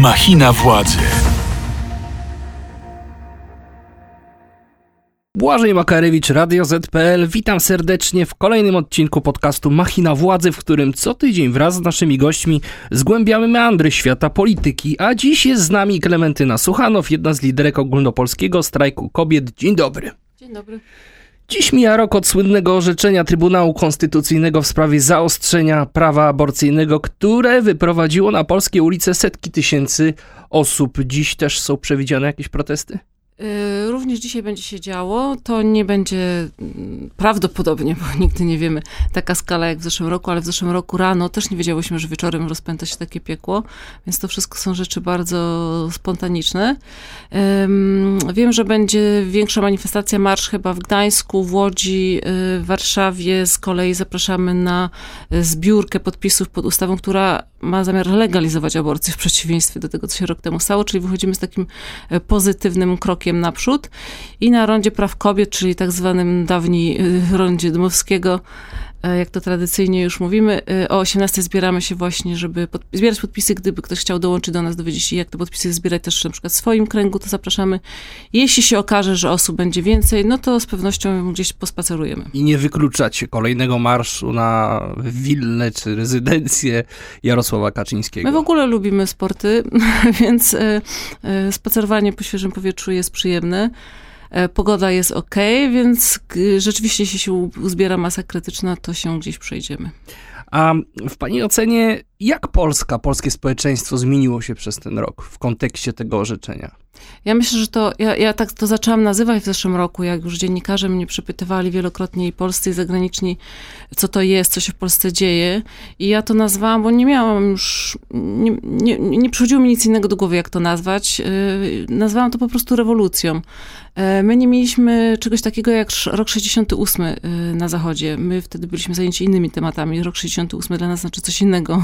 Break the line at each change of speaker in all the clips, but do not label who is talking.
Machina władzy.
Błażej Makarewicz, Radio ZPL. Witam serdecznie w kolejnym odcinku podcastu Machina Władzy, w którym co tydzień wraz z naszymi gośćmi zgłębiamy meandry świata polityki. A dziś jest z nami Klementyna Suchanow, jedna z liderek ogólnopolskiego strajku kobiet. Dzień dobry.
Dzień dobry.
Dziś mija rok od słynnego orzeczenia Trybunału Konstytucyjnego w sprawie zaostrzenia prawa aborcyjnego, które wyprowadziło na polskie ulice setki tysięcy osób. Dziś też są przewidziane jakieś protesty?
Y, również dzisiaj będzie się działo. To nie będzie mm, prawdopodobnie, bo nigdy nie wiemy, taka skala jak w zeszłym roku, ale w zeszłym roku rano też nie wiedziałyśmy, że wieczorem rozpęta się takie piekło, więc to wszystko są rzeczy bardzo spontaniczne. Wiem, że będzie większa manifestacja, marsz chyba w Gdańsku, w Łodzi, y, w Warszawie. Z kolei zapraszamy na y, zbiórkę podpisów pod ustawą, która ma zamiar legalizować aborcję w przeciwieństwie do tego, co się rok temu stało, czyli wychodzimy z takim e, pozytywnym krokiem naprzód. I na rondzie praw kobiet, czyli tak zwanym dawniej rondzie Dmowskiego, jak to tradycyjnie już mówimy. E, o 18 zbieramy się właśnie, żeby pod, zbierać podpisy, gdyby ktoś chciał dołączyć do nas, dowiedzieć się, jak te podpisy zbierać też na przykład w swoim kręgu, to zapraszamy. Jeśli się okaże, że osób będzie więcej, no to z pewnością gdzieś pospacerujemy.
I nie wykluczacie kolejnego marszu na willę czy rezydencję Jarosława Kaczyńskiego.
My w ogóle lubimy sporty, więc e, spacerowanie po świeżym powietrzu jest przyjemne. E, pogoda jest ok, więc rzeczywiście jeśli się uzbiera masa krytyczna, to się gdzieś przejdziemy.
A w Pani ocenie, jak Polska, polskie społeczeństwo zmieniło się przez ten rok w kontekście tego orzeczenia?
Ja myślę, że to, ja, ja tak to zaczęłam nazywać w zeszłym roku, jak już dziennikarze mnie przepytywali wielokrotnie i polscy, i zagraniczni, co to jest, co się w Polsce dzieje. I ja to nazwałam, bo nie miałam już, nie, nie, nie przychodziło mi nic innego do głowy, jak to nazwać. Yy, nazwałam to po prostu rewolucją. Yy, my nie mieliśmy czegoś takiego jak rok 68 yy, na Zachodzie. My wtedy byliśmy zajęci innymi tematami. Rok 68 dla nas znaczy coś innego.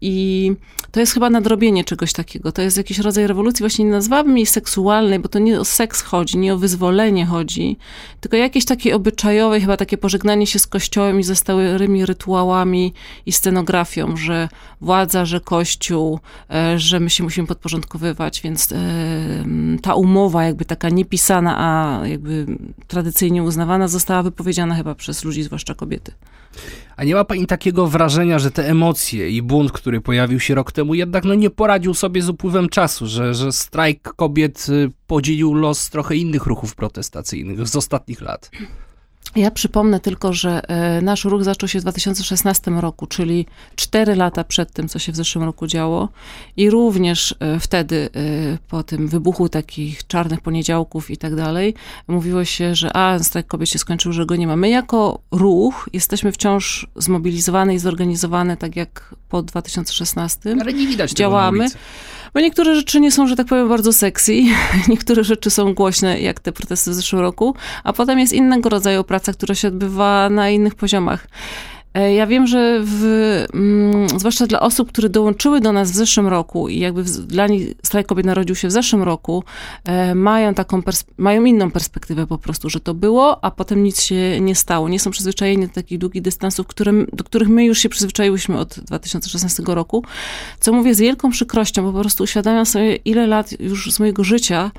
I to jest chyba nadrobienie czegoś takiego. To jest jakiś rodzaj rewolucji, właśnie nie nazwałabym jej seksualnej, bo to nie o seks chodzi, nie o wyzwolenie chodzi, tylko jakieś takie obyczajowe, chyba takie pożegnanie się z kościołem i ze stałymi rytuałami i scenografią, że władza, że kościół, e, że my się musimy podporządkowywać, więc e, ta umowa jakby taka niepisana, a jakby tradycyjnie uznawana została wypowiedziana chyba przez ludzi, zwłaszcza kobiety.
A nie ma pani takiego wrażenia, że te emocje i bunt, który pojawił się rok temu, jednak no nie poradził sobie z upływem czasu, że, że strajk kobiet y, podzielił los trochę innych ruchów protestacyjnych z ostatnich lat?
Ja przypomnę tylko, że e, nasz ruch zaczął się w 2016 roku, czyli 4 lata przed tym, co się w zeszłym roku działo. I również e, wtedy, e, po tym wybuchu takich czarnych poniedziałków i tak dalej, mówiło się, że a, strajk kobiet się skończył, że go nie ma. My jako ruch jesteśmy wciąż zmobilizowane i zorganizowane, tak jak po 2016.
Ale nie widać
Działamy.
Tego
bo niektóre rzeczy nie są, że tak powiem, bardzo sexy, niektóre rzeczy są głośne, jak te protesty w zeszłym roku, a potem jest innego rodzaju praca, która się odbywa na innych poziomach. E, ja wiem, że w, mm, zwłaszcza dla osób, które dołączyły do nas w zeszłym roku i jakby w, dla nich strajk kobiet narodził się w zeszłym roku, e, mają taką, mają inną perspektywę po prostu, że to było, a potem nic się nie stało. Nie są przyzwyczajeni do takich długich dystansów, które, do których my już się przyzwyczaiłyśmy od 2016 roku, co mówię z wielką przykrością, bo po prostu uświadamiam sobie, ile lat już z mojego życia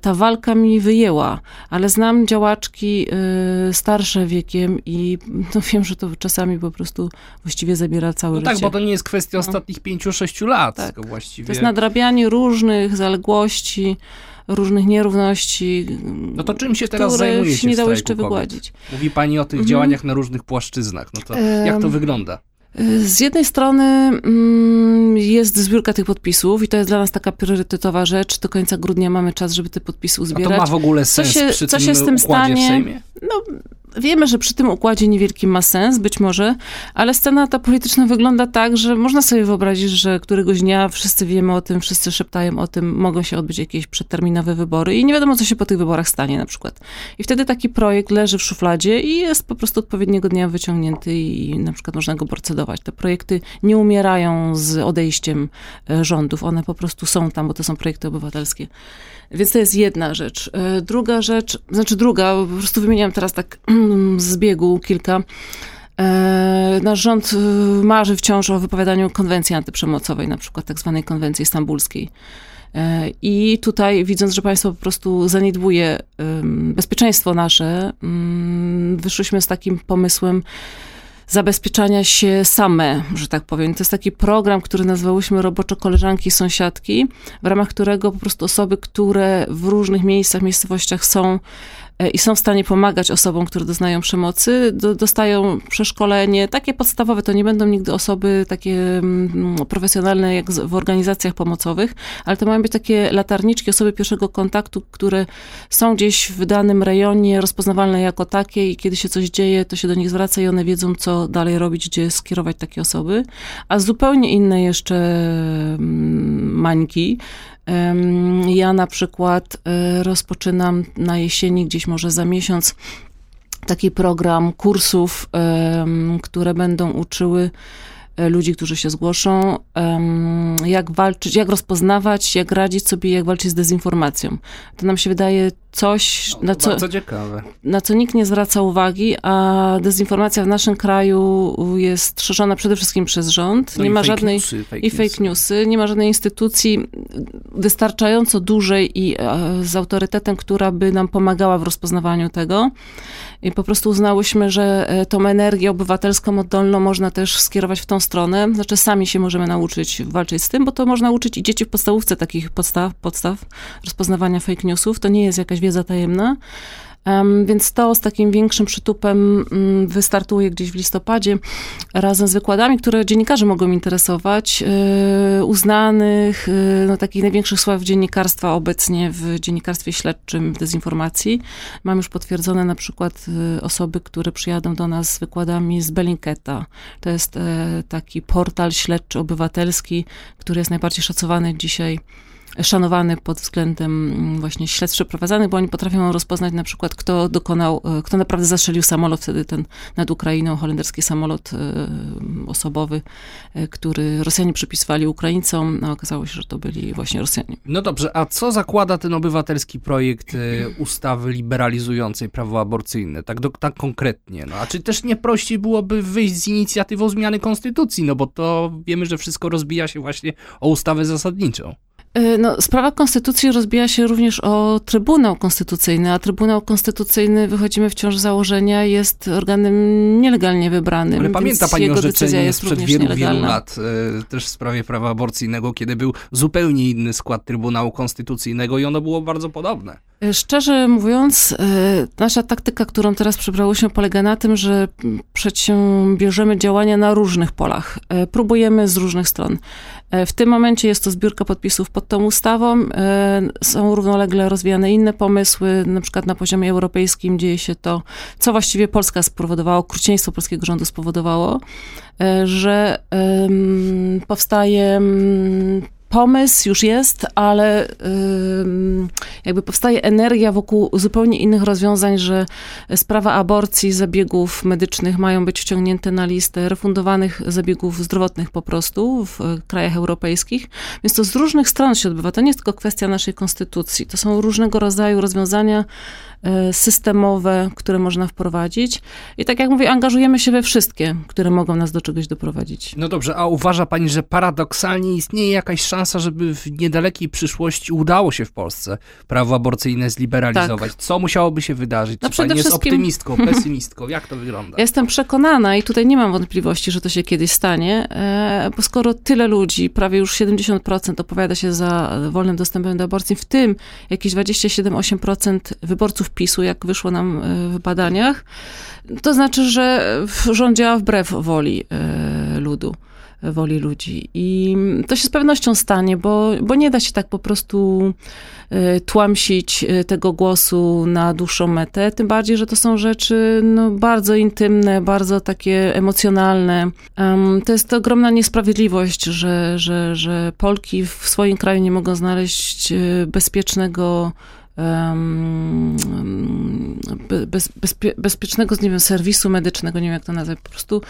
ta walka mi wyjęła, ale znam działaczki e, starsze wiekiem i no wiem, że to czasami po prostu właściwie zabiera całe
no
życie.
Tak, bo to nie jest kwestia no. ostatnich pięciu, sześciu lat.
Tak.
Właściwie.
To jest nadrabianie różnych zaległości, różnych nierówności.
No to czym się teraz zajmuje się
nie dało jeszcze wygładzić.
Mówi pani o tych mhm. działaniach na różnych płaszczyznach. No to jak to wygląda?
Z jednej strony mm, jest zbiórka tych podpisów i to jest dla nas taka priorytetowa rzecz. Do końca grudnia mamy czas, żeby te podpisy uzbierać. A
to ma w ogóle sens co się, przy co się z tym stanie?
No, Wiemy, że przy tym układzie niewielkim ma sens, być może, ale scena ta polityczna wygląda tak, że można sobie wyobrazić, że któregoś dnia wszyscy wiemy o tym, wszyscy szeptają o tym, mogą się odbyć jakieś przedterminowe wybory i nie wiadomo, co się po tych wyborach stanie na przykład. I wtedy taki projekt leży w szufladzie i jest po prostu odpowiedniego dnia wyciągnięty i na przykład można go procedować. Te projekty nie umierają z odejściem e, rządów, one po prostu są tam, bo to są projekty obywatelskie. Więc to jest jedna rzecz. E, druga rzecz, znaczy druga, po prostu wymieniam teraz tak z biegu kilka. E, nasz rząd y, marzy wciąż o wypowiadaniu konwencji antyprzemocowej, na przykład tak zwanej konwencji stambulskiej. E, I tutaj, widząc, że państwo po prostu zaniedbuje bezpieczeństwo nasze, mm, wyszłyśmy z takim pomysłem, zabezpieczania się same, że tak powiem. To jest taki program, który nazwałyśmy roboczo koleżanki i sąsiadki, w ramach którego po prostu osoby, które w różnych miejscach, miejscowościach są i są w stanie pomagać osobom, które doznają przemocy, do, dostają przeszkolenie, takie podstawowe, to nie będą nigdy osoby takie mm, profesjonalne jak w organizacjach pomocowych, ale to mają być takie latarniczki, osoby pierwszego kontaktu, które są gdzieś w danym rejonie rozpoznawalne jako takie i kiedy się coś dzieje, to się do nich zwraca i one wiedzą, co dalej robić, gdzie skierować takie osoby. A zupełnie inne jeszcze mm, mańki, ja na przykład e, rozpoczynam na jesieni, gdzieś może za miesiąc, taki program kursów, które będą uczyły E, ludzi, którzy się zgłoszą, jak walczyć, jak rozpoznawać, jak radzić sobie, jak walczyć z dezinformacją. To nam się wydaje coś,
no, na, co,
na co nikt nie zwraca uwagi, a dezinformacja w naszym kraju jest szerzona przede wszystkim przez rząd.
No
nie
i
ma
fake
żadnej
newsy, fake
i fake newsy, nie ma żadnej instytucji wystarczająco dużej i e, z autorytetem, która by nam pomagała w rozpoznawaniu tego. I po prostu uznałyśmy, że e, tą energię obywatelską, oddolną można też skierować w tą stronę. Znaczy sami się możemy nauczyć walczyć z tym, bo to można uczyć i dzieci w podstawówce takich podstaw, podstaw rozpoznawania fake newsów. To nie jest jakaś wiedza tajemna. Więc to z takim większym przytupem mm, wystartuje gdzieś w listopadzie razem z wykładami, które dziennikarze mogą interesować, e, uznanych, e, no, takich największych sław dziennikarstwa obecnie w dziennikarstwie śledczym, w dezinformacji. Mam już potwierdzone na przykład e, osoby, które przyjadą do nas z wykładami z Bellingcata. To jest taki portal śledczy obywatelski, który jest najbardziej szacowany dzisiaj szanowany pod względem mm, właśnie śledztw przeprowadzanych, bo oni potrafią rozpoznać na przykład, kto dokonał, e, kto naprawdę zastrzelił samolot wtedy ten nad Ukrainą, holenderski samolot e, osobowy, e, który Rosjanie przypisywali Ukraińcom, a okazało się, że to byli właśnie Rosjanie.
No dobrze, a co zakłada ten obywatelski projekt ustawy liberalizującej prawo aborcyjne, tak, do, tak konkretnie? No, a czy też nie prościej byłoby wyjść z inicjatywą zmiany konstytucji, no bo to wiemy, że wszystko rozbija się właśnie o ustawę zasadniczą.
Y, no, sprawa konstytucji rozbija się również o Trybunał Konstytucyjny, a Trybunał Konstytucyjny, wychodzimy wciąż z założenia, jest organem nielegalnie wybranym.
Ale pamięta pani orzeczenie sprzed wielu, wielu lat, y, też w sprawie prawa aborcyjnego, kiedy był zupełnie inny skład Trybunału Konstytucyjnego i ono było bardzo podobne.
Y, szczerze mówiąc, nasza taktyka, którą teraz przybrałyśmy, polega na tym, że przedsiębierzemy działania na różnych polach. Próbujemy z różnych stron. E, w tym momencie jest to zbiórka podpisów pod tą ustawą. E, są równolegle rozwijane inne pomysły, na przykład na poziomie europejskim dzieje się to, co właściwie Polska spowodowało, okrucieństwo polskiego rządu spowodowało, e, że powstaje pomysł już jest, ale jakby powstaje energia wokół zupełnie innych rozwiązań, że sprawa aborcji, zabiegów medycznych mają być wciągnięte na listę refundowanych zabiegów zdrowotnych po prostu w krajach europejskich. Więc to z różnych stron się odbywa. To nie jest tylko kwestia naszej konstytucji. To są różnego rodzaju rozwiązania, E, systemowe, które można wprowadzić. I tak jak mówię, angażujemy się we wszystkie, które mogą nas do czegoś doprowadzić.
No dobrze, a uważa pani, że paradoksalnie istnieje jakaś szansa, żeby w niedalekiej przyszłości udało się w Polsce prawo aborcyjne zliberalizować? Tak. Co musiałoby się wydarzyć? No Czy pani jest optymistką, pesymistką? Jak to wygląda?
jestem przekonana i tutaj nie mam wątpliwości, że to się kiedyś stanie, e, bo skoro tyle ludzi, prawie już 70% opowiada się za wolnym dostępem do aborcji, w tym jakieś 27-8% wyborców PiSu, jak wyszło nam e, w badaniach, to znaczy, że rząd działa wbrew woli e, ludu woli ludzi. I to się z pewnością stanie, bo, bo nie da się tak po prostu e, tłamsić tego głosu na dłuższą metę, tym bardziej, że to są rzeczy no, bardzo intymne, bardzo takie emocjonalne. Um, to jest ogromna niesprawiedliwość, że, że, że Polki w swoim kraju nie mogą znaleźć bezpiecznego bez, bezpie, bezpiecznego, nie wiem, serwisu medycznego, nie wiem jak to nazwać, po prostu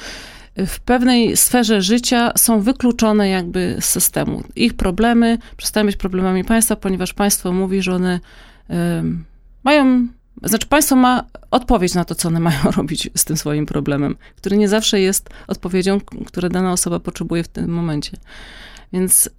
w pewnej sferze życia są wykluczone jakby z systemu. Ich problemy przestają być problemami państwa, ponieważ państwo mówi, że one mają Znaczy, państwo ma odpowiedź na to, co one mają robić z tym swoim problemem, który nie zawsze jest odpowiedzią, które dana osoba potrzebuje w tym momencie. Więc.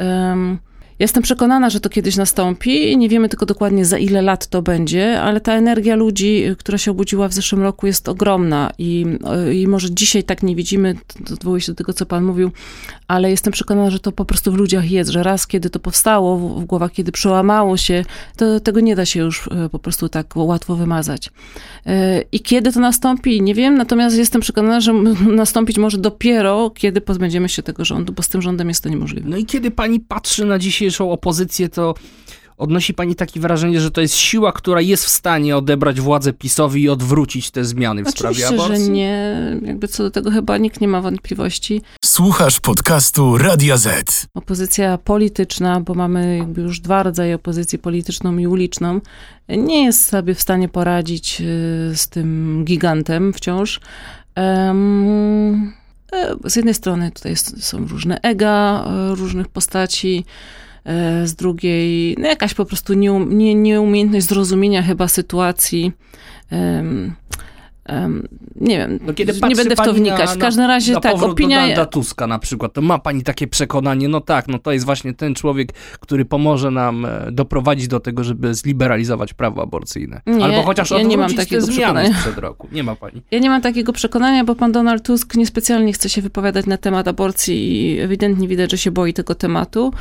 Jestem przekonana, że to kiedyś nastąpi. Nie wiemy tylko dokładnie za ile lat to będzie, ale ta energia ludzi, która się obudziła w zeszłym roku, jest ogromna i, i może dzisiaj tak nie widzimy, odwołuję się do tego, co pan mówił, ale jestem przekonana, że to po prostu w ludziach jest, że raz, kiedy to powstało w, w głowach, kiedy przełamało się, to tego nie da się już e, po prostu tak łatwo wymazać. E, I kiedy to nastąpi, nie wiem, natomiast jestem przekonana, że nastąpić może dopiero, kiedy pozbędziemy się tego rządu, bo z tym rządem jest to niemożliwe.
No i kiedy pani patrzy na dzisiaj dzisiejszą opozycję, to odnosi pani takie wrażenie, że to jest siła, która jest w stanie odebrać władzę PiSowi i odwrócić te zmiany w
Oczywiście,
sprawie aborcji?
że nie. Jakby co do tego chyba nikt nie ma wątpliwości.
Słuchasz podcastu Radia Z.
Opozycja polityczna, bo mamy jakby już dwa rodzaje opozycji polityczną i uliczną, nie jest sobie w stanie poradzić y, z tym gigantem wciąż. Um, z jednej strony tutaj są różne ega e, różnych postaci, z drugiej no jakaś po prostu nieum, nie, nieumiejętność zrozumienia chyba sytuacji. Um, Um, nie wiem, no nie będę w to wnikać. W każdym razie
na,
tak, opinia...
Do Tuska na przykład, to ma pani takie przekonanie, no tak, no to jest właśnie ten człowiek, który pomoże nam e, doprowadzić do tego, żeby zliberalizować prawo aborcyjne.
Nie,
Albo chociaż
ja
nie
mam takiego
zmiany sprzed roku. Nie ma pani.
Ja nie mam takiego przekonania, bo pan Donald Tusk niespecjalnie chce się wypowiadać na temat aborcji i ewidentnie widać, że się boi tego tematu.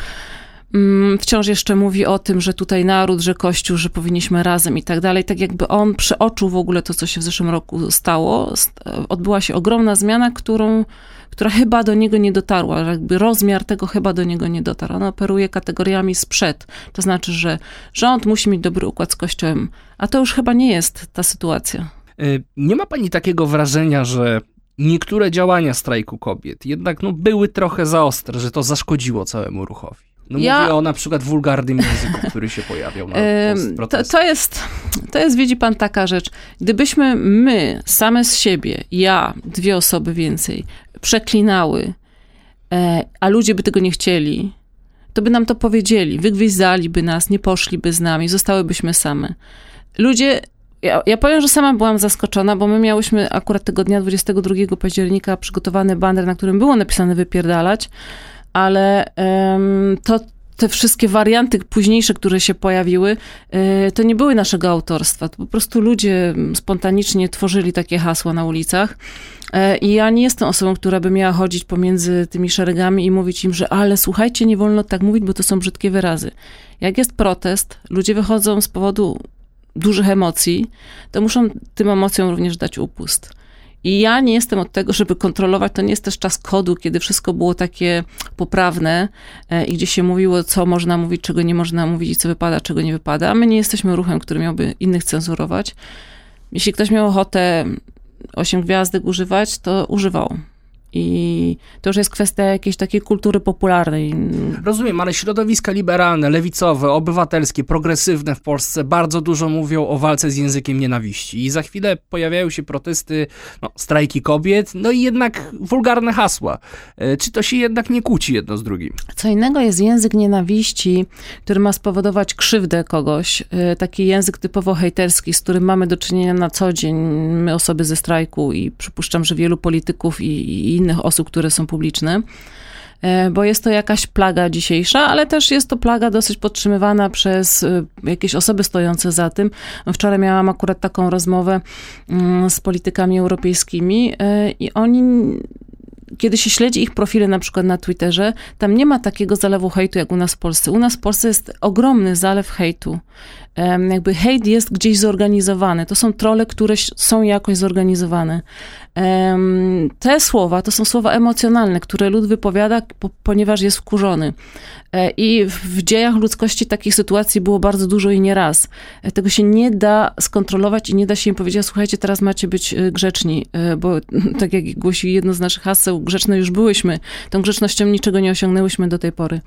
Mm, wciąż jeszcze mówi o tym, że tutaj naród, że Kościół, że powinniśmy razem i tak dalej. Tak jakby on przeoczył w ogóle to, co się w zeszłym roku stało. Odbyła się ogromna zmiana, którą, która chyba do niego nie dotarła. Jakby rozmiar tego chyba do niego nie dotarł. On operuje kategoriami sprzed. To znaczy, że rząd musi mieć dobry układ z Kościołem. A to już chyba nie jest ta sytuacja.
Y, nie ma pani takiego wrażenia, że niektóre działania strajku kobiet jednak no, były trochę za ostre, że to zaszkodziło całemu ruchowi? No ja... mówię o na przykład wulgarnym języku, który się pojawiał na
to, to, jest, to jest, widzi pan, taka rzecz. Gdybyśmy my, same z siebie, ja, dwie osoby więcej, przeklinały, e, a ludzie by tego nie chcieli, to by nam to powiedzieli, wygwizdaliby nas, nie poszliby z nami, zostałybyśmy same. Ludzie ja, ja, powiem, że sama byłam zaskoczona, bo my miałyśmy akurat tego dnia 22 października przygotowany banner, na którym było napisane wypierdalać, ale to te wszystkie warianty późniejsze, które się pojawiły, e, to nie były naszego autorstwa. To po prostu ludzie spontanicznie tworzyli takie hasła na ulicach. E, I ja nie jestem osobą, która by miała chodzić pomiędzy tymi szeregami i mówić im, że ale słuchajcie, nie wolno tak mówić, bo to są brzydkie wyrazy. Jak jest protest, ludzie wychodzą z powodu dużych emocji, to muszą tym emocjom również dać upust. I ja nie jestem od tego, żeby kontrolować, to nie jest też czas kodu, kiedy wszystko było takie poprawne e, i gdzie się mówiło, co można mówić, czego nie można mówić i co wypada, czego nie wypada. A my nie jesteśmy ruchem, który miałby innych cenzurować. Jeśli ktoś miał ochotę osiem gwiazdek używać, to używał. I to już jest kwestia jakiejś takiej kultury popularnej.
Rozumiem, ale środowiska liberalne, lewicowe, obywatelskie, progresywne w Polsce bardzo dużo mówią o walce z językiem nienawiści. I za chwilę pojawiają się protesty, no, strajki kobiet, no i jednak wulgarne hasła. E, czy to się jednak nie kłóci jedno z drugim?
Co innego jest język nienawiści, który ma spowodować krzywdę kogoś. E, taki język typowo hejterski, z którym mamy do czynienia na co dzień, my osoby ze strajku i przypuszczam, że wielu polityków i, i innych osób, które są publiczne e, bo jest to jakaś plaga dzisiejsza, ale też jest to plaga dosyć podtrzymywana przez e, jakieś osoby stojące za tym. Wczoraj miałam akurat taką rozmowę mm, z politykami europejskimi e, i oni kiedy się śledzi ich profile na przykład na Twitterze, tam nie ma takiego zalewu hejtu jak u nas w Polsce. U nas w Polsce jest ogromny zalew hejtu. Jakby hejt jest gdzieś zorganizowany. To są trole, które są jakoś zorganizowane. Te słowa to są słowa emocjonalne, które lud wypowiada, ponieważ jest wkurzony. E, I w dziejach ludzkości takich sytuacji było bardzo dużo i nie raz. E, tego się nie da skontrolować i nie da się im powiedzieć, słuchajcie, teraz macie być e, grzeczni, bo tak jak głosi jedno z naszych haseł, grzeczne już byłyśmy. Tą grzecznością niczego nie osiągnęłyśmy do tej pory.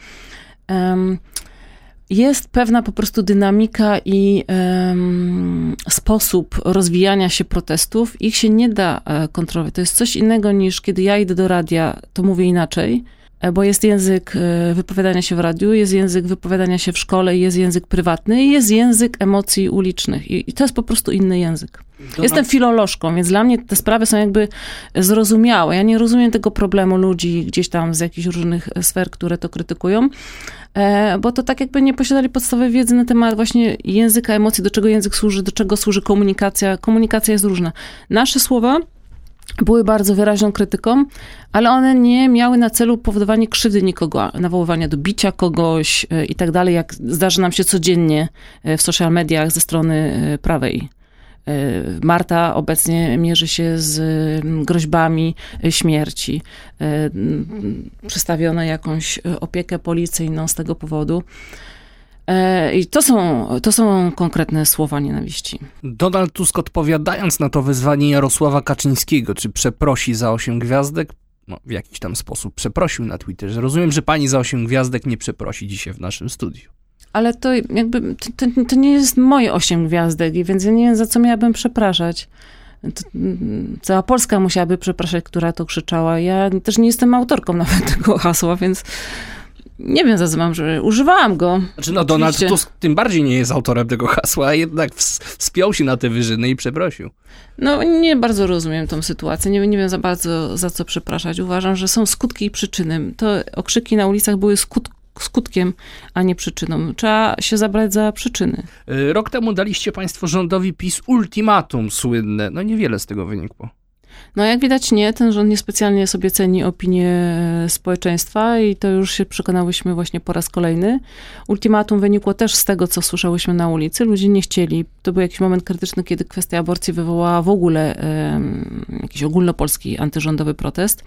Jest pewna po prostu dynamika i um, sposób rozwijania się protestów. Ich się nie da kontrolować. To jest coś innego niż kiedy ja idę do radia, to mówię inaczej e, bo jest język e, wypowiadania się w radiu, jest język wypowiadania się w szkole, jest język prywatny i jest język emocji ulicznych. I, to jest po prostu inny język.
Donald-
Jestem filolożką, więc dla mnie te sprawy są jakby zrozumiałe. Ja nie rozumiem tego problemu ludzi gdzieś tam z jakichś różnych sfer, które to krytykują, e, bo to tak jakby nie posiadali podstawowej wiedzy na temat właśnie języka, emocji, do czego język służy, do czego służy komunikacja. Komunikacja jest różna. Nasze słowa były bardzo wyraźną krytyką, ale one nie miały na celu powodowanie krzywdy nikogo, nawoływania do bicia kogoś e, i tak dalej, jak zdarza nam się codziennie e, w social mediach ze strony e, prawej. Marta obecnie mierzy się z groźbami śmierci. Przystawiono jakąś opiekę policyjną z tego powodu. E, I to są, to są konkretne słowa nienawiści.
Donald Tusk odpowiadając na to wyzwanie Jarosława Kaczyńskiego, czy przeprosi za osiem gwiazdek, no, w jakiś tam sposób przeprosił na Twitterze. Rozumiem, że pani za osiem gwiazdek nie przeprosi dzisiaj w naszym studiu.
Ale to jakby, to, to, to nie jest moje osiem gwiazdek, i więc ja nie wiem, za co miałabym przepraszać. To, cała Polska musiałaby przepraszać, która to krzyczała. Ja też nie jestem autorką nawet tego hasła, więc nie wiem, za co mam, że używałam go.
Znaczy, no Donald
Oczywiście.
Tusk tym bardziej nie jest autorem tego hasła, a jednak ws- wspiął się na te wyżyny i przeprosił.
No, nie bardzo rozumiem tą sytuację. Nie, nie wiem za bardzo, za co przepraszać. Uważam, że są skutki i przyczyny. To okrzyki na ulicach były skut, skutkiem, a nie przyczyną. Trzeba się zabrać za przyczyny.
Y, Rok temu daliście państwo rządowi PiS ultimatum słynne. No niewiele z tego wynikło.
No jak widać nie, ten rząd niespecjalnie sobie ceni opinię e, społeczeństwa i to już się przekonałyśmy właśnie po raz kolejny. Ultimatum wynikło też z tego, co słyszałyśmy na ulicy. Ludzie nie chcieli. To był jakiś moment krytyczny, kiedy kwestia aborcji wywołała w ogóle em, jakiś ogólnopolski antyrządowy protest.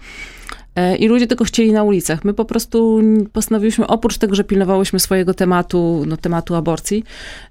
E, I ludzie tego chcieli na ulicach. My po prostu postanowiłyśmy, oprócz tego, że pilnowałyśmy swojego tematu, no tematu aborcji,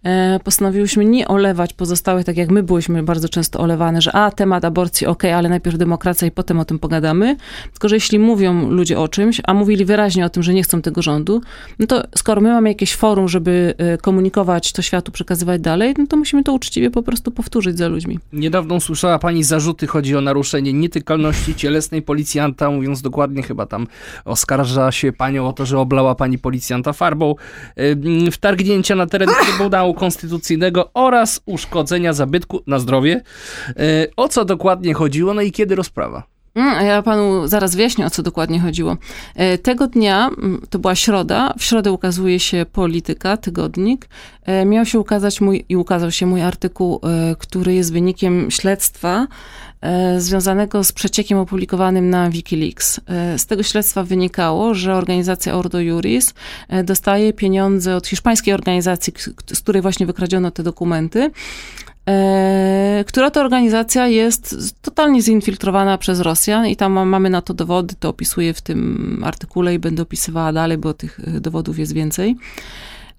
e, postanowiłyśmy nie olewać pozostałych, tak jak my byłyśmy bardzo często olewane, że a, temat aborcji, okej, ale najpierw demokracja i potem o tym pogadamy. Tylko, że jeśli mówią ludzie o czymś, a mówili wyraźnie o tym, że nie chcą tego rządu, no to skoro my mamy jakieś forum, żeby e, komunikować to światu, przekazywać dalej, no to musimy to uczciwie po prostu powtórzyć za ludźmi.
Niedawno usłyszała pani zarzuty, chodzi o naruszenie nietykalności cielesnej policjanta, mówiąc dokładnie chyba tam oskarża się panią o to, że oblała pani policjanta farbą, wtargnięcia na teren Trybunału Konstytucyjnego oraz uszkodzenia zabytku na zdrowie. Y, O co dokładnie chodziło, no i kiedy rozprawa?
Mm, Ja panu zaraz wyjaśnię, o co dokładnie chodziło. E, Tego dnia, mm, to była środa, w środę ukazuje się Polityka, tygodnik. E, Miał się ukazać mój, i ukazał się mój artykuł, e, który jest wynikiem śledztwa związanego z przeciekiem opublikowanym na Wikileaks. Z tego śledztwa wynikało, że organizacja Ordo Juris dostaje pieniądze od hiszpańskiej organizacji, z której właśnie wykradziono te dokumenty, która to organizacja jest totalnie zinfiltrowana przez Rosjan i tam ma- mamy na to dowody, to opisuję w tym artykule i będę opisywała dalej, bo tych e, dowodów jest więcej.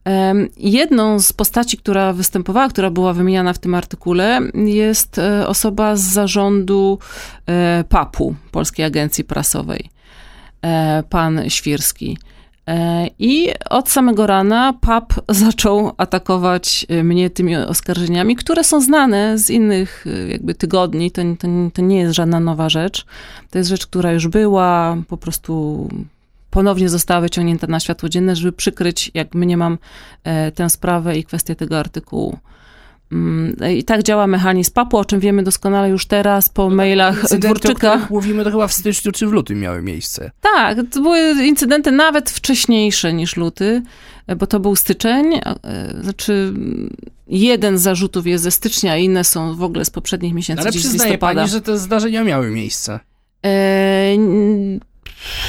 Em, Jedną z postaci, która występowała, która była wymieniana w tym artykule, jest e, osoba z zarządu e, PAP-u, Polskiej Agencji Prasowej, e, pan Świrski. E, I od samego rana PAP zaczął atakować e, mnie tymi oskarżeniami, które są znane z innych e, jakby tygodni. To, to, to nie jest żadna nowa rzecz. To jest rzecz, która już była, po prostu ponownie została wyciągnięta na światło dzienne, żeby przykryć, jak mniemam, tę sprawę i kwestię tego artykułu. Mm, I tak działa mechanizm PAP-u, o czym wiemy doskonale już teraz po mailach
Incydenty, o
Dworczyka.
mówimy, to chyba w styczniu czy w lutym miały miejsce.
Tak, to były incydenty nawet wcześniejsze niż luty, bo to był styczeń. e, Znaczy, jeden z zarzutów jest ze stycznia, a inne są w ogóle z poprzednich miesięcy,
Ale
gdzieś z
przyznaje
listopada.
pani, że te zdarzenia miały miejsce.
E, n-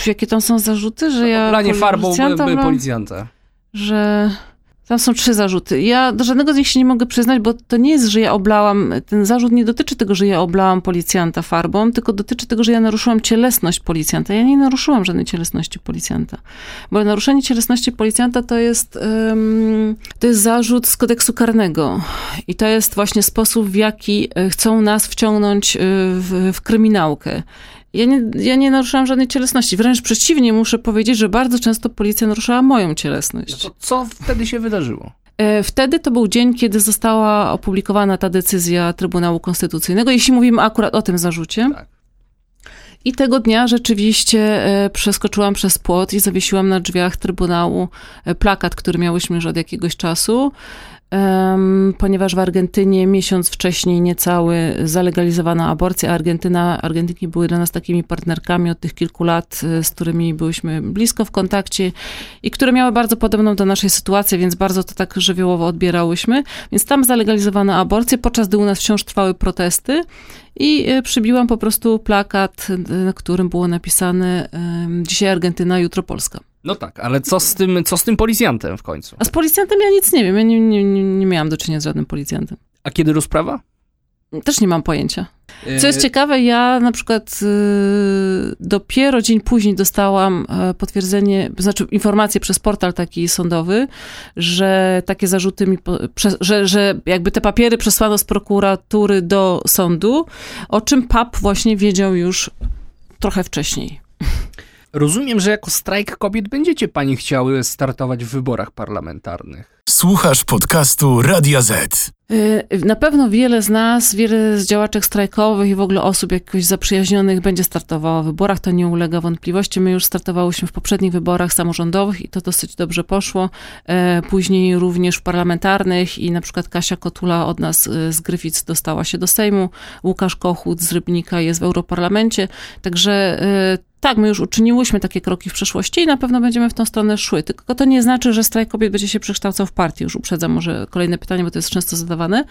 jakie tam są zarzuty, że ja
Oblanie farbą
policjanta
by- by policjanta.
że tam są trzy zarzuty. Ja do żadnego z nich się nie mogę przyznać, bo to nie jest, że ja oblałam, ten zarzut nie dotyczy tego, że ja oblałam policjanta farbą, tylko dotyczy tego, że ja naruszyłam cielesność policjanta. Ja nie naruszyłam żadnej cielesności policjanta. Bo naruszenie cielesności policjanta to jest, to jest zarzut z kodeksu karnego. I to jest właśnie sposób, w jaki e, chcą nas wciągnąć e, w, w kryminałkę. Ja nie, ja nie naruszałam żadnej cielesności. Wręcz przeciwnie, muszę powiedzieć, że bardzo często policja naruszała moją cielesność.
No co wtedy się wydarzyło?
E, Wtedy to był dzień, kiedy została opublikowana ta decyzja Trybunału Konstytucyjnego, jeśli mówimy akurat o tym zarzucie.
Tak.
I tego dnia rzeczywiście e, przeskoczyłam przez płot i zawiesiłam na drzwiach Trybunału e, plakat, który miałyśmy już od jakiegoś czasu. Ponieważ w Argentynie miesiąc wcześniej niecały zalegalizowano aborcję, a Argentyna, Argentynki były dla nas takimi partnerkami od tych kilku lat, e, z którymi byłyśmy blisko w kontakcie i które miały bardzo podobną do naszej sytuacji, więc bardzo to tak żywiołowo odbierałyśmy. Więc tam zalegalizowano aborcję, podczas gdy u nas wciąż trwały protesty i e, przybiłam po prostu plakat, e, na którym było napisane dzisiaj Argentyna, jutro Polska.
No tak, ale co z tym, co z tym policjantem w końcu?
A z policjantem ja nic nie wiem. Ja nie, nie, nie miałam do czynienia z żadnym policjantem.
A kiedy rozprawa?
Też nie mam pojęcia. Co jest ciekawe, ja na przykład y, dopiero dzień później dostałam y, potwierdzenie, znaczy informację przez portal taki sądowy, że takie zarzuty mi, że, że jakby te papiery przesłano z prokuratury do sądu, o czym PAP właśnie wiedział już trochę wcześniej.
Rozumiem, że jako strajk kobiet będziecie pani chciały startować w wyborach parlamentarnych.
Słuchasz podcastu Radia Z.
Y, na pewno wiele z nas, wiele z działaczek strajkowych i w ogóle osób jakoś zaprzyjaźnionych będzie startowało w wyborach, to nie ulega wątpliwości. My już startowałyśmy w poprzednich wyborach samorządowych i to dosyć dobrze poszło. Y, później również w parlamentarnych i na przykład Kasia Kotula od nas y, z Gryfic dostała się do Sejmu, Łukasz Kochut z Rybnika jest w Europarlamencie, także tak, my już uczyniłyśmy takie kroki w przeszłości i na pewno będziemy w tą stronę szły. Tylko to nie znaczy, że strajk kobiet będzie się przekształcał w partię. Już uprzedzam może kolejne pytanie, bo to jest często zadawane.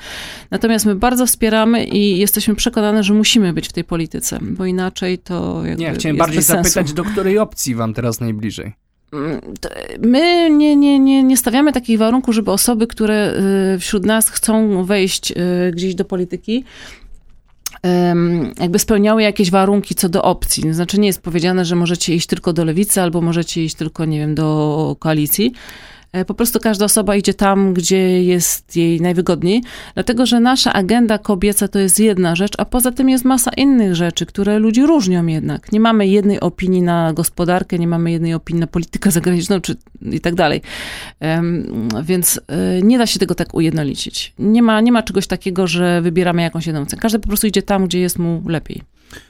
Natomiast my bardzo wspieramy i jesteśmy przekonane, że musimy być w tej polityce, bo inaczej to jakby
Nie, chciałem bardziej zapytać, do której opcji wam teraz najbliżej?
Mm, my nie, nie, nie, nie stawiamy takich warunków, żeby osoby, które y, wśród nas chcą wejść y, gdzieś do polityki, jakby spełniały jakieś warunki co do opcji. Znaczy nie jest powiedziane, że możecie iść tylko do lewicy albo możecie iść tylko, nie wiem, do koalicji. E, po prostu każda osoba idzie tam, gdzie jest jej najwygodniej, dlatego że nasza agenda kobieca to jest jedna rzecz, a poza tym jest masa innych rzeczy, które ludzi różnią jednak. Nie mamy jednej opinii na gospodarkę, nie mamy jednej opinii na politykę zagraniczną czy i tak dalej. Więc e, nie da się tego tak ujednolicić. Nie ma, nie ma czegoś takiego, że wybieramy jakąś jedną cenę. Każdy po prostu idzie tam, gdzie jest mu lepiej.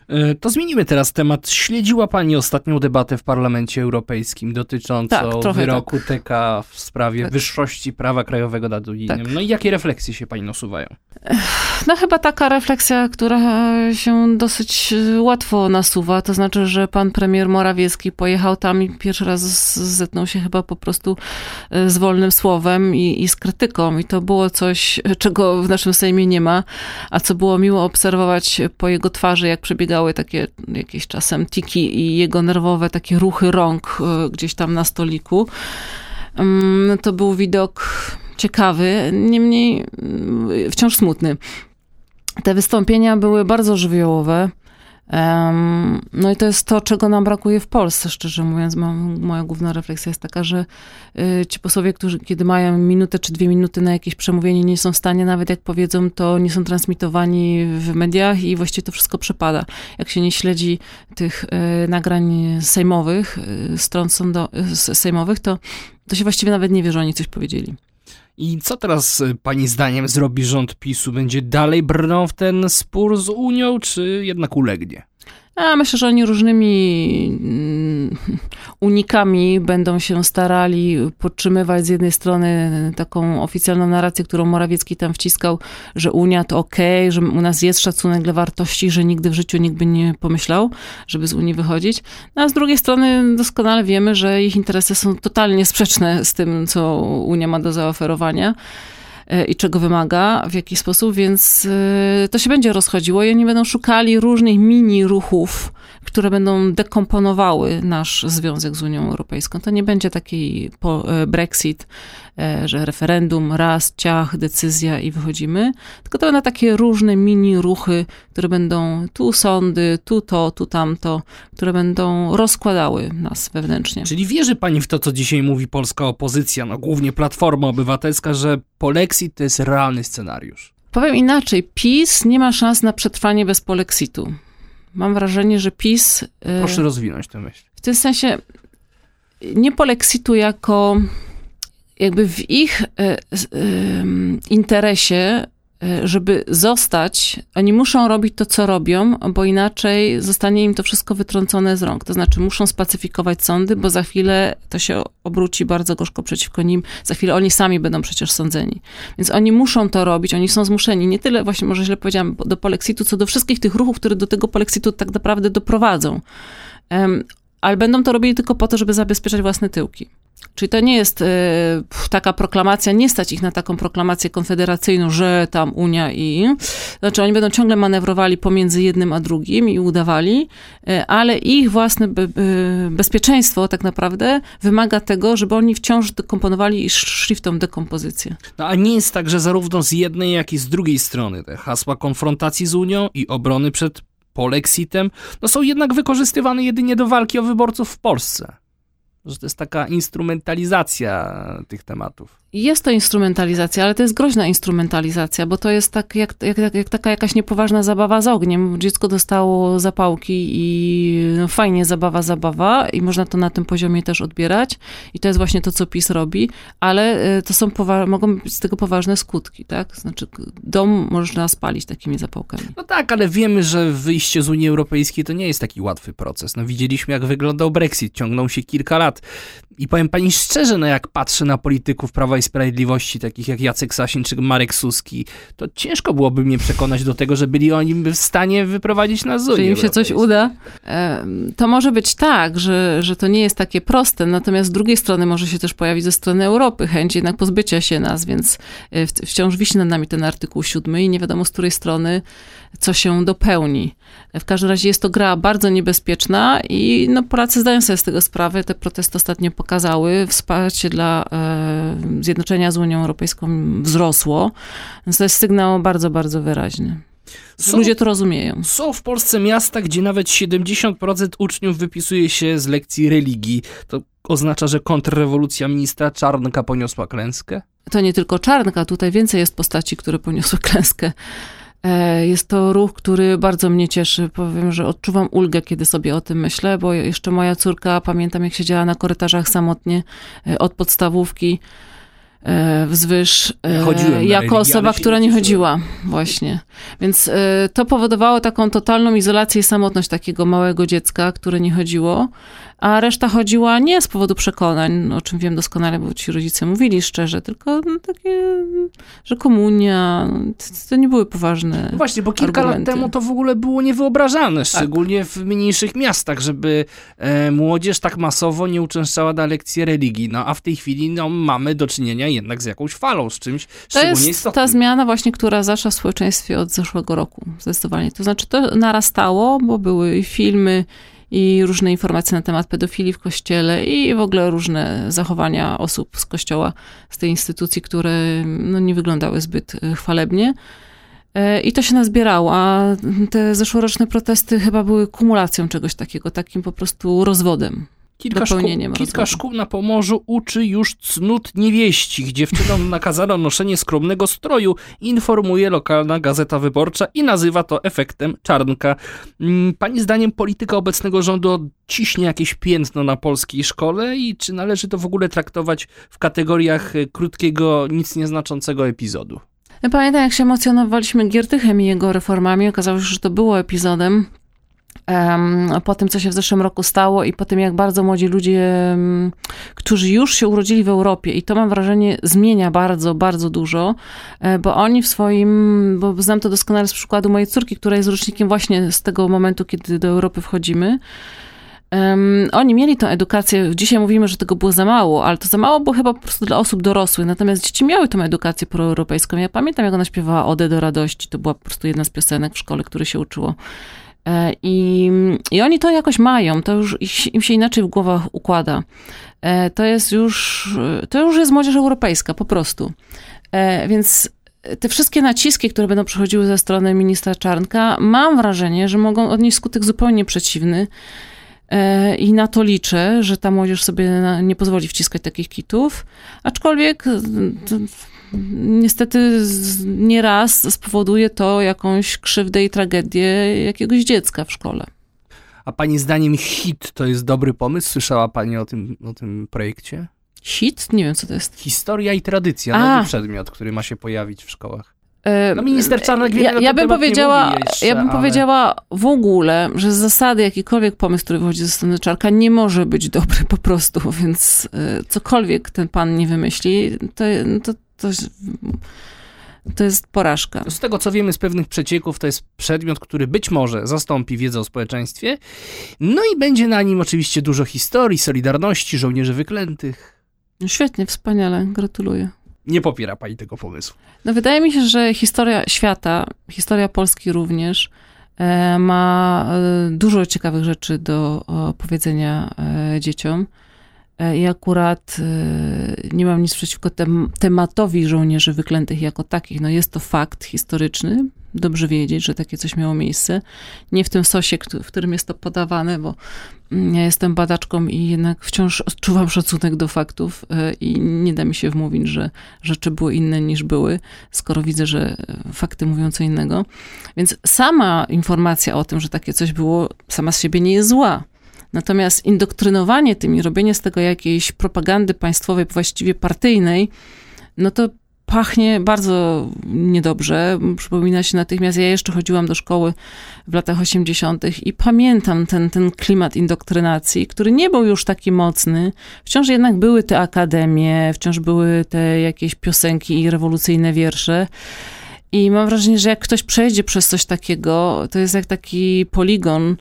E, to zmienimy teraz temat. Śledziła Pani ostatnią debatę w Parlamencie Europejskim dotyczącą tak, wyroku tak. TK w sprawie tak. wyższości prawa krajowego nad unijnym. Tak. No i jakie refleksje się Pani nasuwają?
No chyba taka refleksja, która się dosyć łatwo nasuwa, to znaczy, że pan premier Morawiecki pojechał tam i pierwszy raz zetknął się chyba po prostu e, z wolnym słowem i, i z krytyką i to było coś, czego w naszym Sejmie nie ma, a co było miło obserwować po jego twarzy, jak przebiegały takie jakieś czasem tiki i jego nerwowe takie ruchy rąk e, gdzieś tam na stoliku. Mm, to był widok ciekawy, niemniej mm, wciąż smutny. Te wystąpienia były bardzo żywiołowe. No i to jest to, czego nam brakuje w Polsce, szczerze mówiąc. Moja główna refleksja jest taka, że y, ci posłowie, którzy kiedy mają minutę czy dwie minuty na jakieś przemówienie, nie są w stanie, nawet jak powiedzą, to nie są transmitowani w mediach i właściwie to wszystko przepada. Jak się nie śledzi tych y, nagrań sejmowych, y, stron sądo, sejmowych, to, to się właściwie nawet nie wie, że oni coś powiedzieli.
I co teraz y, pani zdaniem zrobi rząd PiSu? Będzie dalej brnął w ten spór z Unią, czy jednak ulegnie?
Ja myślę, że oni różnymi mm, unikami będą się starali podtrzymywać z jednej strony taką oficjalną narrację, którą Morawiecki tam wciskał, że Unia to okej, okay, że u nas jest szacunek dla wartości, że nigdy w życiu nikt by nie pomyślał, żeby z Unii wychodzić. No, a z drugiej strony doskonale wiemy, że ich interesy są totalnie sprzeczne z tym, co Unia ma do zaoferowania. I czego wymaga, w jaki sposób, więc e, to się będzie rozchodziło i oni będą szukali różnych mini ruchów, które będą dekomponowały nasz związek z Unią Europejską. To nie będzie taki e, Brexit, że referendum, raz, ciach, decyzja i wychodzimy, tylko to będą takie różne mini ruchy, które będą tu sądy, tu to, tu tamto, które będą rozkładały nas wewnętrznie.
Czyli wierzy pani w to, co dzisiaj mówi polska opozycja, no głównie Platforma Obywatelska, że polexit to jest realny scenariusz?
Powiem inaczej, PiS nie ma szans na przetrwanie bez polexitu mam wrażenie, że PiS. Y,
Proszę rozwinąć tę myśl.
W tym sensie nie polexitu jako jakby w ich y, interesie e, żeby zostać, oni muszą robić to, co robią, bo inaczej zostanie im to wszystko wytrącone z rąk. To znaczy, muszą spacyfikować sądy, bo za chwilę to się obróci bardzo gorzko przeciwko nim. Za chwilę oni sami będą przecież sądzeni. Więc oni muszą to robić, oni są zmuszeni. Nie tyle, właśnie może źle powiedziałam, do polexitu, co do wszystkich tych ruchów, które do tego polexitu tak naprawdę doprowadzą. Um, ale będą to robili tylko po to, żeby zabezpieczać własne tyłki. Czyli to nie jest y, taka proklamacja, nie stać ich na taką proklamację konfederacyjną, że tam Unia i. Znaczy, oni będą ciągle manewrowali pomiędzy jednym a drugim i udawali, y, ale ich własne be, y, bezpieczeństwo tak naprawdę wymaga tego, żeby oni wciąż dekomponowali i szli w tą dekompozycję.
No a nie jest tak, że zarówno z jednej, jak i z drugiej strony te hasła konfrontacji z Unią i obrony przed polexitem, no są jednak wykorzystywane jedynie do walki o wyborców w Polsce. Że to jest taka instrumentalizacja tych tematów.
Jest to instrumentalizacja, ale to jest groźna instrumentalizacja, bo to jest tak jak, jak, jak taka jakaś niepoważna zabawa z ogniem. Dziecko dostało zapałki i no fajnie, zabawa, zabawa i można to na tym poziomie też odbierać i to jest właśnie to, co PiS robi, ale e, to są mogą być z tego poważne skutki, tak? Znaczy dom można spalić takimi zapałkami.
No tak, ale wiemy, że wyjście z Unii Europejskiej to nie jest taki łatwy proces. No widzieliśmy, jak wyglądał Brexit, ciągnął się kilka lat. I powiem pani szczerze, no jak patrzę na polityków Prawa i Sprawiedliwości, takich jak Jacek Sasin czy Marek Suski, to ciężko byłoby mnie przekonać do tego, że byli oni w stanie wyprowadzić nas z Unii
Że im się coś uda. To może być tak, że, że to nie jest takie proste, natomiast z drugiej strony może się też pojawić ze strony Europy chęć jednak pozbycia się nas, więc e, wciąż wisi nad nami ten artykuł siódmy i nie wiadomo z której strony co się dopełni. W każdym razie jest to gra bardzo niebezpieczna i no, Polacy zdają sobie z tego sprawę. Te protesty ostatnio pokazały. Wsparcie dla e, zjednoczenia z Unią Europejską wzrosło. Więc to jest sygnał bardzo, bardzo wyraźny. Są, Ludzie to rozumieją.
Są w Polsce miasta, gdzie nawet 70% uczniów wypisuje się z lekcji religii. To oznacza, że kontrrewolucja ministra Czarnka poniosła klęskę?
To nie tylko Czarnka, tutaj więcej jest postaci, które poniosły klęskę. E, jest to ruch, który bardzo mnie cieszy. Powiem, że odczuwam ulgę, kiedy sobie o tym myślę, bo jeszcze moja córka, pamiętam jak siedziała na korytarzach samotnie e, od podstawówki wzwyż jako osoba, która nie chodziła. Właśnie. Więc to powodowało taką totalną izolację i samotność takiego małego dziecka, które nie chodziło a reszta chodziła nie z powodu przekonań, o czym wiem doskonale, bo ci rodzice mówili szczerze, tylko no, takie, że komunia, to, nie były poważne.
No właśnie, bo kilka argumenty. lat temu to w ogóle było niewyobrażalne, tak. szczególnie tak. w mniejszych miastach, żeby e, młodzież tak masowo nie uczęszczała na lekcje religii. No a w tej chwili no, mamy do czynienia jednak z jakąś falą, z czymś to szczególnie
jest
istotnym.
ta zmiana właśnie, która zaszła w społeczeństwie od zeszłego roku, zdecydowanie. To znaczy to narastało, bo były filmy, i różne informacje na temat pedofilii w kościele i w ogóle różne zachowania osób z kościoła, z tej instytucji, które no, nie wyglądały zbyt e, chwalebnie. E, I to się nazbierało, a te zeszłoroczne protesty chyba były kumulacją czegoś takiego, takim po prostu rozwodem.
Kilka, szkół, kilka szkół na Pomorzu uczy już cnót niewieścich. Dziewczynom nakazano noszenie skromnego stroju, informuje lokalna gazeta wyborcza i nazywa to efektem czarnka. Mm, pani zdaniem polityka obecnego rządu odciśnie jakieś piętno na polskiej szkole i czy należy to w ogóle traktować w kategoriach e, krótkiego, nic nieznaczącego epizodu?
Pamiętam, jak się emocjonowaliśmy Giertychem i jego reformami. Okazało się, że to było epizodem, po tym, co się w zeszłym roku stało i po tym, jak bardzo młodzi ludzie, którzy już się urodzili w Europie i to mam wrażenie zmienia bardzo, bardzo dużo, e, bo oni w swoim, bo znam to doskonale z przykładu mojej córki, która jest rocznikiem właśnie z tego momentu, kiedy do Europy wchodzimy, Um, oni mieli tę edukację, dzisiaj mówimy, że tego było za mało, ale to za mało było chyba po prostu dla osób dorosłych, natomiast dzieci miały tę edukację proeuropejską. Ja pamiętam, jak ona śpiewała Ode do radości, to była po prostu jedna z piosenek w szkole, które się uczyło. E, I, I oni to jakoś mają, to już im się inaczej w głowach układa. E, to jest już, to już jest młodzież europejska, po prostu. E, więc te wszystkie naciski, które będą przychodziły ze strony ministra Czarnka, mam wrażenie, że mogą odnieść skutek zupełnie przeciwny. I na to liczę, że ta młodzież sobie nie pozwoli wciskać takich kitów. Aczkolwiek niestety nieraz spowoduje to jakąś krzywdę i tragedię jakiegoś dziecka w szkole.
A pani zdaniem hit to jest dobry pomysł? Słyszała pani o tym, o tym projekcie?
Hit? Nie wiem, co to jest.
Historia i tradycja, A. nowy przedmiot, który ma się pojawić w szkołach.
E,
No minister Czarnek
ja, ja bym powiedziała,
jeszcze,
ja bym
ale-
powiedziała w ogóle, że z zasady jakikolwiek pomysł, który wychodzi ze strony Czarka, nie może być dobry po prostu, więc e, cokolwiek ten pan nie wymyśli, to, to, to, jest- to jest porażka.
Z tego, co wiemy z pewnych przecieków, to jest przedmiot, który być może zastąpi wiedzę o społeczeństwie. No i będzie na nim oczywiście dużo historii, solidarności, żołnierzy wyklętych.
Świetnie, wspaniale, gratuluję.
Nie popiera pani tego pomysłu.
No wydaje mi się, że historia świata, historia Polski również, e, ma e, dużo ciekawych rzeczy do o, powiedzenia e, dzieciom. E, I akurat e, nie mam nic przeciwko tem, tematowi żołnierzy wyklętych jako takich. No jest to fakt historyczny. Dobrze wiedzieć, że takie coś miało miejsce. Nie w tym sosie, w którym jest to podawane, bo mm, ja jestem badaczką i jednak wciąż odczuwam szacunek do faktów e, i nie da mi się wmówić, że rzeczy były inne niż były, skoro widzę, że e, fakty mówią co innego. Więc sama informacja o tym, że takie coś było, sama z siebie nie jest zła. Natomiast indoktrynowanie tym i robienie z tego jakiejś propagandy państwowej, właściwie partyjnej, no to pachnie bardzo niedobrze. Przypomina się natychmiast, ja jeszcze chodziłam do szkoły w latach 80. i pamiętam ten, ten klimat indoktrynacji, który nie był już taki mocny. Wciąż jednak były te akademie, wciąż były te jakieś piosenki i rewolucyjne wiersze. I mam wrażenie, że jak ktoś przejdzie przez coś takiego, to jest jak taki poligon,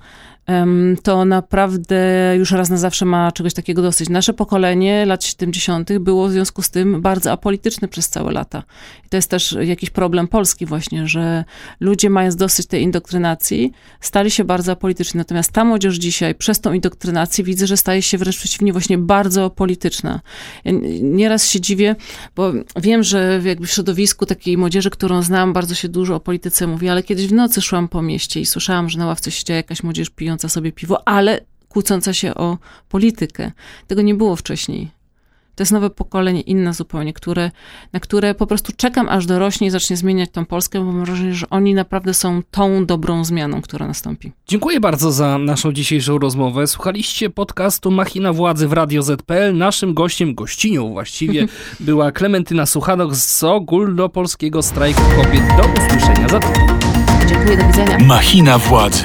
to naprawdę już raz na zawsze ma czegoś takiego dosyć. Nasze pokolenie lat 70. było w związku z tym bardzo apolityczne przez całe lata. I to jest też jakiś problem Polski właśnie, że ludzie mając dosyć tej indoktrynacji, stali się bardzo apolityczni. Natomiast ta młodzież dzisiaj przez tą indoktrynację widzę, że staje się wręcz przeciwnie właśnie bardzo polityczna. Ja nieraz się dziwię, bo wiem, że jakby w środowisku takiej młodzieży, którą znam, bardzo się dużo o polityce mówi, ale kiedyś w nocy szłam po mieście i słyszałam, że na ławce siedziała jakaś młodzież pijąca sobie piwo, ale kłócąca się o politykę. Tego nie było wcześniej. To jest nowe pokolenie, inne zupełnie, które, na które po prostu czekam, aż dorośnie i zacznie zmieniać tą Polskę, bo mam wrażenie, że oni naprawdę są tą dobrą zmianą, która nastąpi.
Dziękuję bardzo za naszą dzisiejszą rozmowę. Słuchaliście podcastu Machina Władzy w Radio ZPL. Naszym gościem, gościnią właściwie, była Klementyna Suchanok z Ogólnopolskiego Strajku Kobiet. Do usłyszenia za tydzień.
Dziękuję, do widzenia.
Machina władzy.